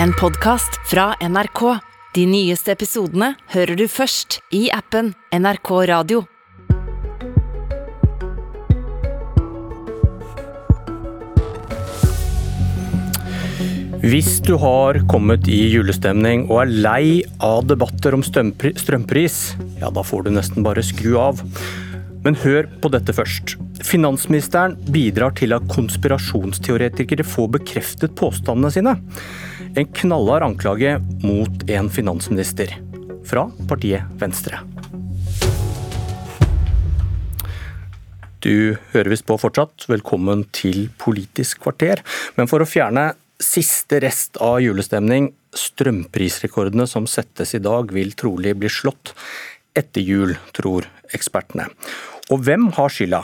En podkast fra NRK. De nyeste episodene hører du først i appen NRK Radio. Hvis du har kommet i julestemning og er lei av debatter om strømpris, ja da får du nesten bare skru av. Men hør på dette først. Finansministeren bidrar til at konspirasjonsteoretikere får bekreftet påstandene sine. En knallhard anklage mot en finansminister. Fra partiet Venstre. Du hører visst på fortsatt. Velkommen til Politisk kvarter. Men for å fjerne siste rest av julestemning, strømprisrekordene som settes i dag, vil trolig bli slått etter jul, tror ekspertene. Og hvem har skylda?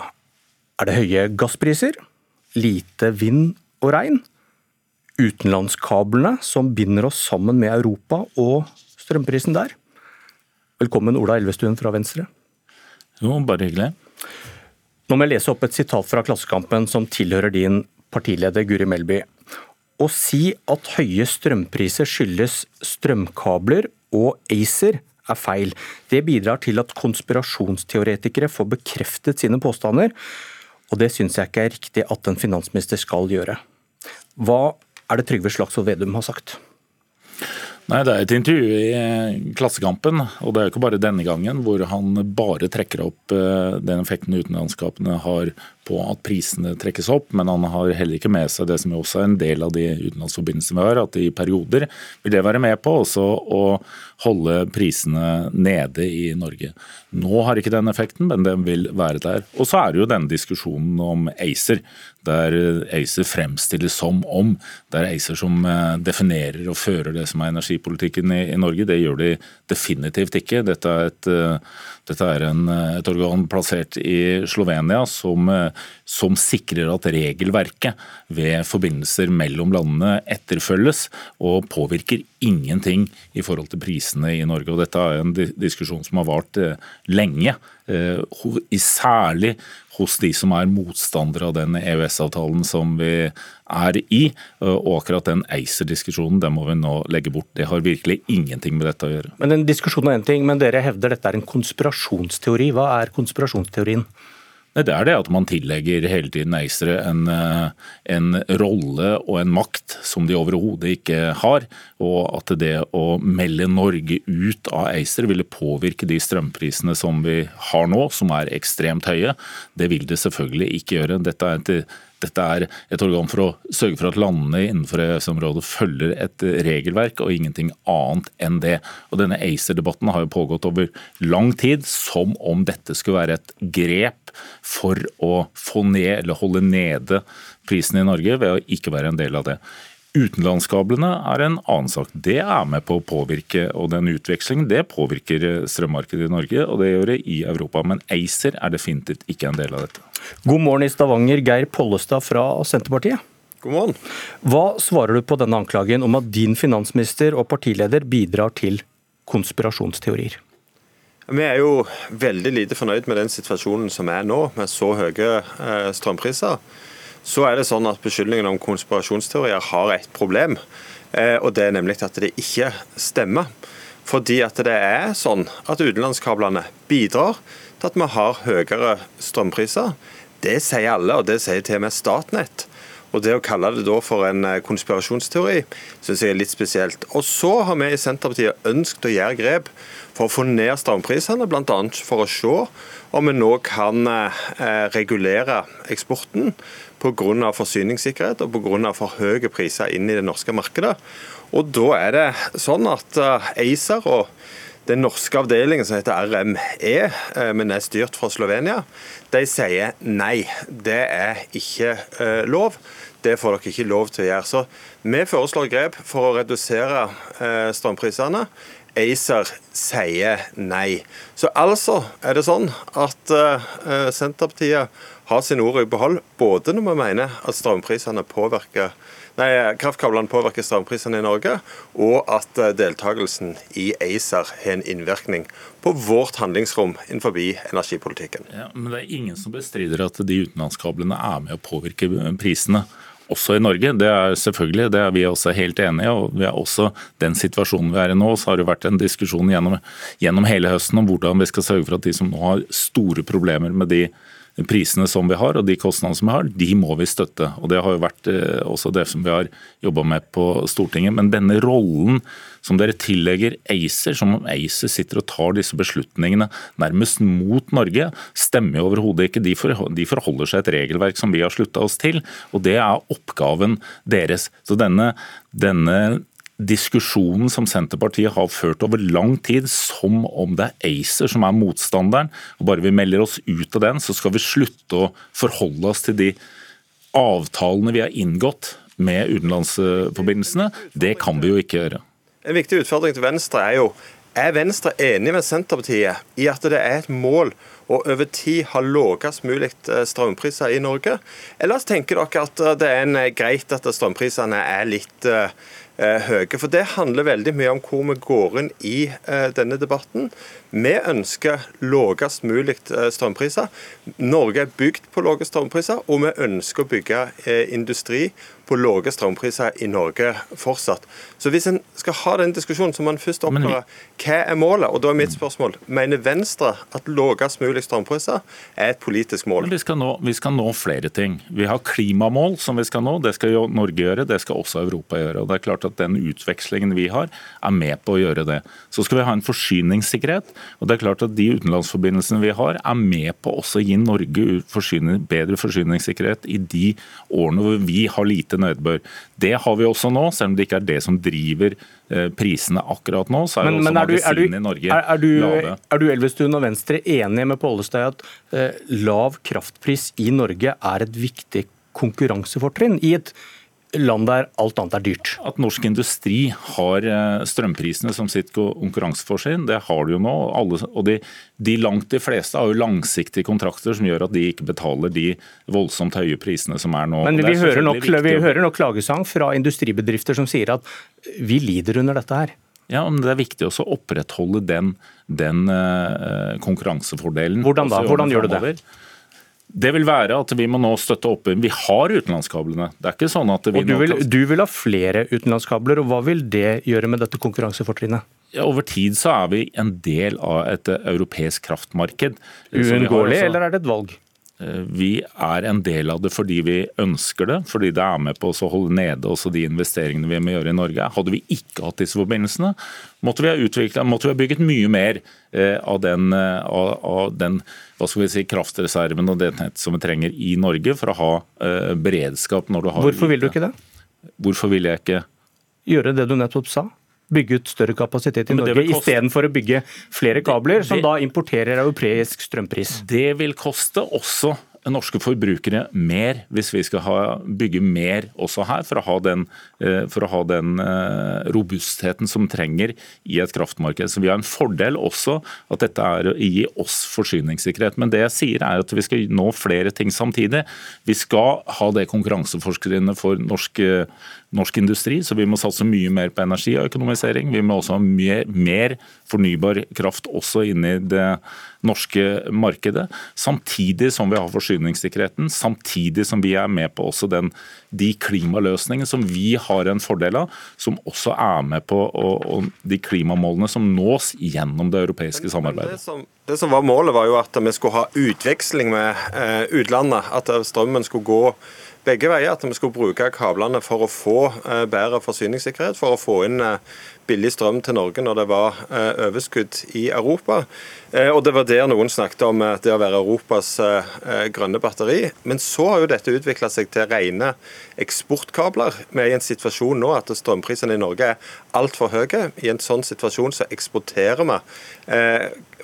Er det høye gasspriser? Lite vind og regn? Utenlandskablene som binder oss sammen med Europa og strømprisen der? Velkommen Ola Elvestuen fra Venstre. Jo, bare hyggelig. Nå må jeg lese opp et sitat fra Klassekampen som tilhører din partileder Guri Melby. Å si at høye strømpriser skyldes strømkabler og ACER er feil. Det bidrar til at konspirasjonsteoretikere får bekreftet sine påstander, og det syns jeg ikke er riktig at en finansminister skal gjøre. Hva er det Trygve Slagsvold Vedum har sagt? Nei, Det er et intervju i Klassekampen, og det er jo ikke bare denne gangen, hvor han bare trekker opp eh, den effekten utenlandskapene har på at prisene trekkes opp, men han har heller ikke med seg det som også er en del av de utenlandsforbindelsene vi har, at i perioder vil det være med på også å holde prisene nede i Norge. Nå har ikke den effekten, men den vil være der. Og så er det jo denne diskusjonen om ACER, der ACER fremstilles som om det er ACER som eh, definerer og fører det som er energipolitikken i, i Norge. Det gjør de definitivt ikke. Dette er et eh, dette er en, eh, et organ plassert i Slovenia som, som, sikrer at regelverket ved forbindelser mellom landene etterfølges, og påvirker ingenting i forhold til prisene i Norge. Og dette er en diskusjon som har vart eh, lenge, særlig hos de som er motstandere av den EØS-avtalen som vi er i. Og akkurat den ACER-diskusjonen den må vi nå legge bort. Det har virkelig ingenting med dette å gjøre. Men en diskusjon er en ting, men dere hevder dette er en konspirasjonsteori. Hva er konspirasjonsteorien? Det er det at man tillegger hele tiden ACER en, eh, en rolle og en makt som de overhodet ikke har. Og at det å melde Norge ut av ACER ville påvirke de strømprisene som vi har nå, som er ekstremt høye. Det vil det selvfølgelig ikke gjøre. Dette er et dette er et organ for å sørge for at landene innenfor EØS-området følger et regelverk og ingenting annet enn det. Og Denne ACER-debatten har jo pågått over lang tid, som om dette skulle være et grep for å få ned eller holde nede prisene i Norge ved å ikke være en del av det. Utenlandskablene er en annen sak. Det er med på å påvirke, og den utvekslingen det påvirker strømmarkedet i Norge, og det gjør det i Europa. Men ACER er definitivt ikke en del av dette. God morgen i Stavanger, Geir Pollestad fra Senterpartiet. God morgen. Hva svarer du på denne anklagen om at din finansminister og partileder bidrar til konspirasjonsteorier? Vi er jo veldig lite fornøyd med den situasjonen som er nå, med så høye eh, strømpriser. Så er det sånn at Beskyldningen om konspirasjonsteorier har et problem. Eh, og Det er nemlig at det ikke stemmer. Fordi at det er sånn at utenlandskablene bidrar til at vi har høyere strømpriser. Det sier alle, og det sier til og med Statnett. Og Det å kalle det da for en eh, konspirasjonsteori synes jeg er litt spesielt. Og Så har vi i Senterpartiet ønsket å gjøre grep for å få ned strømprisene, bl.a. for å se om vi nå kan eh, regulere eksporten pga. forsyningssikkerhet og pga. for høye priser inn i det norske markedet. Og Da er det sånn at eh, ACER og den norske avdelingen som heter RME, eh, men er styrt fra Slovenia, de sier nei. Det er ikke lov. Det får dere ikke lov til å gjøre. Så vi foreslår grep for å redusere strømprisene. ACER sier nei. Så altså er det sånn at Senterpartiet har sine ord i behold, både når vi mener at strømprisene påvirker nei, kraftkablene påvirker strømprisene i Norge, og at uh, deltakelsen i ACER har en innvirkning på vårt handlingsrom innenfor energipolitikken. Ja, men det er ingen som bestrider at de utenlandskablene er med å påvirke prisene. også i Norge. Det er selvfølgelig, det er vi også helt enige og vi er også Den situasjonen vi er i nå, så har det vært en diskusjon gjennom, gjennom hele høsten om hvordan vi skal sørge for at de som nå har store problemer med de prisene som vi har og de kostnadene som vi har, de må vi støtte. Og Det har jo vært eh, også det som vi har jobba med på Stortinget. Men denne rollen som dere tillegger ACER, som om ACER sitter og tar disse beslutningene nærmest mot Norge, stemmer jo overhodet ikke. De forholder seg et regelverk som vi har slutta oss til, og det er oppgaven deres. Så denne, denne diskusjonen som Senterpartiet har ført over lang tid, som om det er ACER som er motstanderen, og bare vi melder oss ut av den, så skal vi slutte å forholde oss til de avtalene vi har inngått med utenlandsforbindelsene. Det kan vi jo ikke gjøre. En viktig utfordring til Venstre er jo er Venstre enig med Senterpartiet i at det er et mål å over tid ha lavest mulig eh, strømpriser i Norge? Eller tenker dere at det er en, greit at strømprisene er litt høye? For det handler veldig mye om hvor vi går inn i uh, denne debatten. Vi ønsker lavest mulig strømpriser. Norge er bygd på lave strømpriser, og vi ønsker å bygge industri på lave strømpriser i Norge fortsatt. Så hvis en skal ha den diskusjonen, så må en først oppklare hva er målet. Og da er mitt spørsmål mener Venstre at lavest mulig strømpriser er et politisk mål? Vi skal, nå, vi skal, nå, flere ting. Vi har klimamål som vi skal nå. Det skal jo Norge gjøre, det skal også Europa gjøre. Og det er klart at Den utvekslingen vi har, er med på å gjøre det. Så skal vi ha en forsyningssikkerhet. og det er klart at De utenlandsforbindelsene vi har, er med på også å gi Norge forsyning, bedre forsyningssikkerhet i de årene hvor vi har lite nedbør. Det har vi også nå, selv om det ikke er det som driver eh, prisene akkurat nå. så er men, også men er magasinene i Norge er, er, du, lave. Er du Elvestuen og Venstre enige med Pollestad i at eh, lav kraftpris i Norge er et viktig konkurransefortrinn i et land der alt annet er dyrt. At norsk industri har eh, strømprisene som sitt konkurransefortrinn, det har de jo nå. Alle, og de, de, langt de fleste har jo langsiktige kontrakter som gjør at de ikke betaler de voldsomt høye prisene som er nå. Men vi, hører nok, vi hører nok klagesang fra industribedrifter som sier at vi lider under dette her. Ja, men Det er viktig også å opprettholde den, den uh, konkurransefordelen. Hvordan da? Hvordan gjør du det? Det vil være at vi må nå støtte opp Vi har utenlandskablene. Det er ikke sånn at vi og du vil, du vil ha flere utenlandskabler, og hva vil det gjøre med dette konkurransefortrinnet? Ja, over tid så er vi en del av et europeisk kraftmarked. Uunngåelig, eller er det et valg? Eh, vi er en del av det fordi vi ønsker det, fordi det er med på å holde nede også de investeringene vi må gjøre i Norge. Hadde vi ikke hatt disse forbindelsene, måtte vi ha, utviklet, måtte vi ha bygget mye mer eh, av den, eh, av, den hva skal vi si, kraftreserven og det nettet som vi trenger i Norge for å ha beredskap når du har Hvorfor vil du ikke det? Hvorfor vil jeg ikke Gjøre det du nettopp sa? Bygge ut større kapasitet i Norge, istedenfor å bygge flere kabler, som da importerer europeisk strømpris. Det vil koste også norske forbrukere mer hvis vi skal ha, bygge mer også her, for å ha den, eh, for å ha den eh, robustheten som trenger i et kraftmarked. Så Vi har en fordel også at dette er å gi oss forsyningssikkerhet. Men det jeg sier er at vi skal nå flere ting samtidig. Vi skal ha det konkurranseforskerinnet for norsk, norsk industri, så vi må satse mye mer på energi og økonomisering. Vi må også ha mer, mer fornybar kraft også inni i det norske markedet, samtidig som vi har forsyningssikkerheten, samtidig som vi er med på også den, de klimaløsningene som vi har en fordel av, som også er med på og, og de klimamålene som nås gjennom det europeiske samarbeidet. Det som, det som, var Målet var jo at vi skulle ha utveksling med eh, utlandet, at strømmen skulle gå begge veier. At vi skulle bruke kablene for å få eh, bedre forsyningssikkerhet, for å få inn eh, billig strøm til Norge når det var eh, overskudd i Europa. Og Det var der noen snakket om det å være Europas grønne batteri. Men så har jo dette utvikla seg til rene eksportkabler. Vi er i en situasjon nå at strømprisene i Norge er altfor høye. I en sånn situasjon så eksporterer vi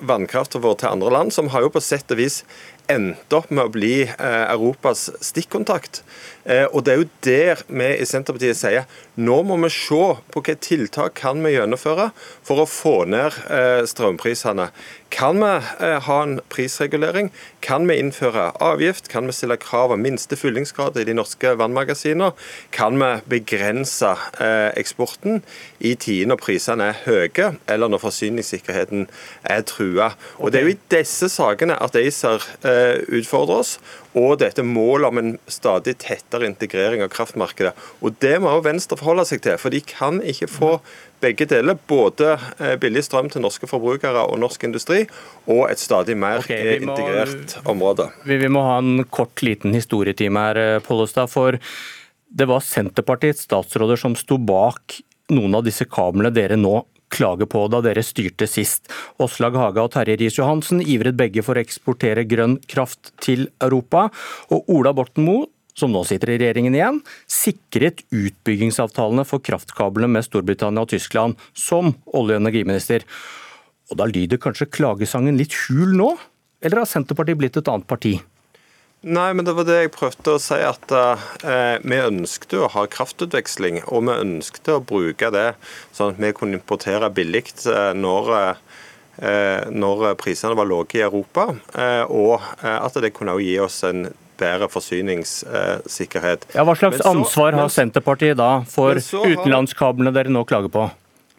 vannkraften vår til andre land, som har jo på sett og vis endte opp med å bli eh, Europas stikkontakt. Eh, og Det er jo der vi i Senterpartiet sier nå må vi se på hvilke tiltak kan vi gjennomføre for å få ned eh, strømprisene. Kan vi ha en prisregulering? Kan vi innføre avgift? Kan vi stille krav om minste fyllingsgrad i de norske vannmagasinene? Kan vi begrense eksporten i tider når prisene er høye, eller når forsyningssikkerheten er trua? Og Det er jo i disse sakene at ACER utfordrer oss, og dette målet om en stadig tettere integrering av kraftmarkedet. Og Det må også Venstre forholde seg til, for de kan ikke få begge deler. Både eh, billig strøm til norske forbrukere og norsk industri, og et stadig mer okay, må, integrert område. Vi, vi, må ha en kort, liten historietime her, Pollestad. For det var Senterpartiets statsråder som sto bak noen av disse kablene dere nå klager på da dere styrte sist. Åslag Haga og Terje Riis-Johansen ivret begge for å eksportere grønn kraft til Europa. Og Ola Borten Moe, som nå sitter i regjeringen igjen, sikret utbyggingsavtalene for kraftkablene med Storbritannia og Tyskland som olje- og energiminister. Og da lyder kanskje klagesangen litt hul nå? Eller har Senterpartiet blitt et annet parti? Nei, men det var det jeg prøvde å si. At eh, vi ønsket å ha kraftutveksling. Og vi ønsket å bruke det sånn at vi kunne importere billig eh, når, eh, når prisene var lave i Europa. Eh, og eh, at det kunne gi oss en bedre forsyningssikkerhet. Ja, Hva slags så, ansvar har Senterpartiet da for utenlandskablene dere nå klager på?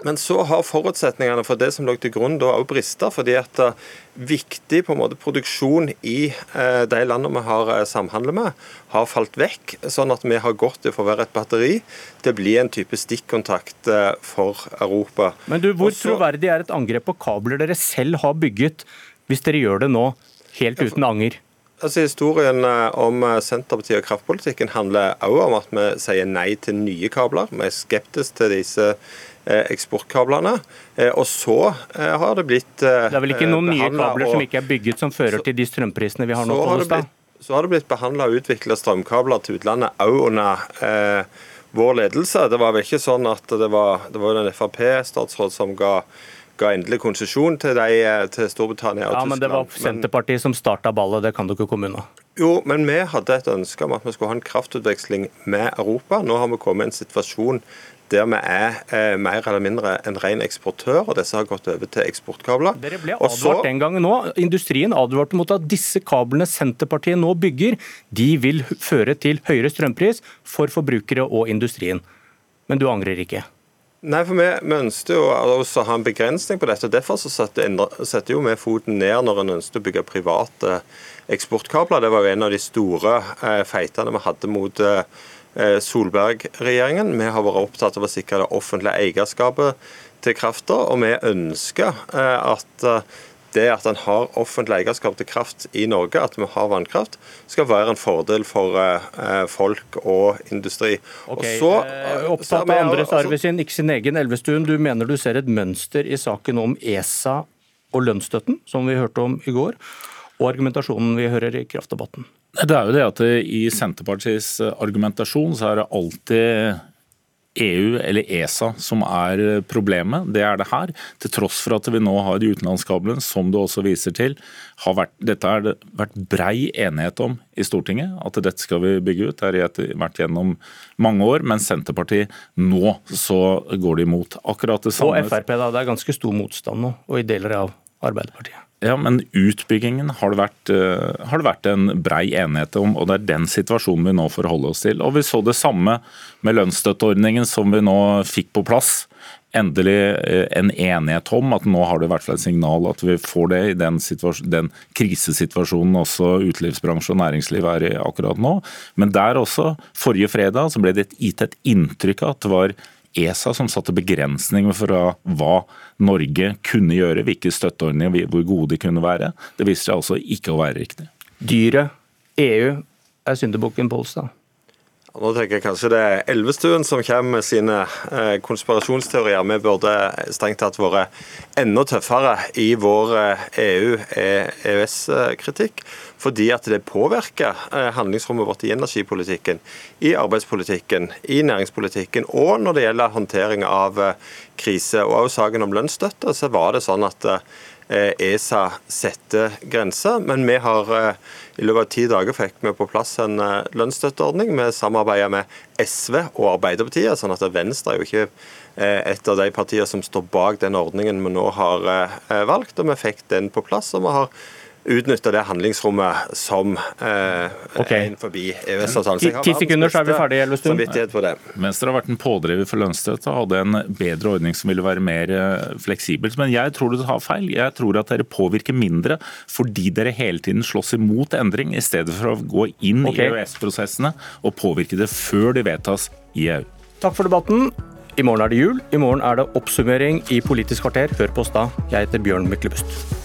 Men så har forutsetningene for det som lå til grunn da òg brista. Fordi at uh, viktig på en måte produksjon i uh, de landene vi har uh, samhandler med, har falt vekk. Sånn at vi har gått fra å være et batteri til å bli en type stikkontakt for Europa. Men du, Hvor Også, troverdig er et angrep på kabler dere selv har bygget, hvis dere gjør det nå helt uten anger? Altså Historien om Senterpartiet og kraftpolitikken handler også om at vi sier nei til nye kabler. Vi er skeptiske til disse Eh, eksportkablene. Eh, og så eh, har det blitt Det er vel ikke noen nye kabler som ikke er bygget som fører til de strømprisene vi har nå? på Blitt, så har det blitt behandla og utvikla strømkabler til utlandet òg under eh, vår ledelse. Det var vel ikke sånn at det var, det var en Frp-statsråd som ga ga endelig konsesjon til, til, Storbritannia og ja, Tyskland. Men det var Senterpartiet som starta ballet, det kan du ikke komme unna. Jo, men vi hadde et ønske om at vi skulle ha en kraftutveksling med Europa. Nå har vi kommet i en situasjon der vi er eh, mer eller mindre en ren eksportør, og disse har gått over til eksportkabler. Dere ble advart så, den gangen nå. Industrien advarte mot at disse kablene Senterpartiet nå bygger, de vil føre til høyere strømpris for forbrukere og industrien. Men du angrer ikke? Nei, for Vi, vi ønsket jo også å ha en begrensning på dette. Derfor så setter vi foten ned når en ønsket å bygge private eksportkabler. Det var jo en av de store eh, feitene vi hadde mot eh, Solberg-regjeringen. Vi har vært opptatt av å sikre det offentlige eierskapet til krafta, og vi ønsker eh, at det at en har offentlig eierskap til kraft i Norge, at vi har vannkraft, skal være en fordel for folk og industri. Okay, og så, Opptatt av andres altså, arv sin, ikke sin egen. Elvestuen, du mener du ser et mønster i saken om ESA og lønnsstøtten, som vi hørte om i går, og argumentasjonen vi hører i kraftdebatten? Det er jo det at I Senterpartiets argumentasjon så er det alltid EU eller ESA som er problemet. Det er det her. Til tross for at vi nå har de utenlandskablene, som du også viser til. Vært, dette har det vært brei enighet om i Stortinget, at dette skal vi bygge ut. Det har vært gjennom mange år, men Senterpartiet nå så går de imot. Akkurat det samme. Og Frp, da. Det er ganske stor motstand nå, og i deler av Arbeiderpartiet. Ja, men utbyggingen har det, vært, uh, har det vært en brei enighet om, og det er den situasjonen vi nå forholder oss til. Og Vi så det samme med lønnsstøtteordningen som vi nå fikk på plass. Endelig uh, en enighet om at nå har det vært et signal at vi får det i den, den krisesituasjonen også utelivsbransje og næringsliv er i akkurat nå. Men der også, forrige fredag, så ble det gitt et inntrykk av at det var ESA som satte begrensninger for hva Norge kunne gjøre, hvilke støtteordninger, hvor gode de kunne være. Det viste seg altså ikke å være riktig. Dyret, EU, er syndebukken Polstad? Nå tenker jeg kanskje det er Elvestuen som kommer med sine eh, konspirasjonsteorier. Vi burde strengt tatt vært enda tøffere i vår EU-EØS-kritikk. Eh, e fordi at det påvirker eh, handlingsrommet vårt i energipolitikken, i arbeidspolitikken, i næringspolitikken og når det gjelder håndtering av krise. Og også saken om lønnsstøtte, så var det sånn at ESA setter grenser. Men vi har i løpet av ti dager fikk vi på plass en eh, lønnsstøtteordning. Vi samarbeider med SV og Arbeiderpartiet, sånn at Venstre er jo ikke eh, et av de partiene som står bak den ordningen vi nå har eh, valgt. og Vi fikk den på plass. og vi har utnytte det handlingsrommet som eh, okay. er innenfor EØS-avtalen. Ti, sekunder, så er vi ferdige, Elvestuen. På det. Venstre har vært en pådriver for lønnsstøtte og hadde en bedre ordning som ville være mer eh, fleksibel. Men jeg tror du tar feil. Jeg tror at dere påvirker mindre fordi dere hele tiden slåss imot endring, i stedet for å gå inn okay. i EØS-prosessene og påvirke det før de vedtas i EU. Takk for debatten. I morgen er det jul. I morgen er det oppsummering i Politisk kvarter. Hør på oss da. Jeg heter Bjørn Myklebust.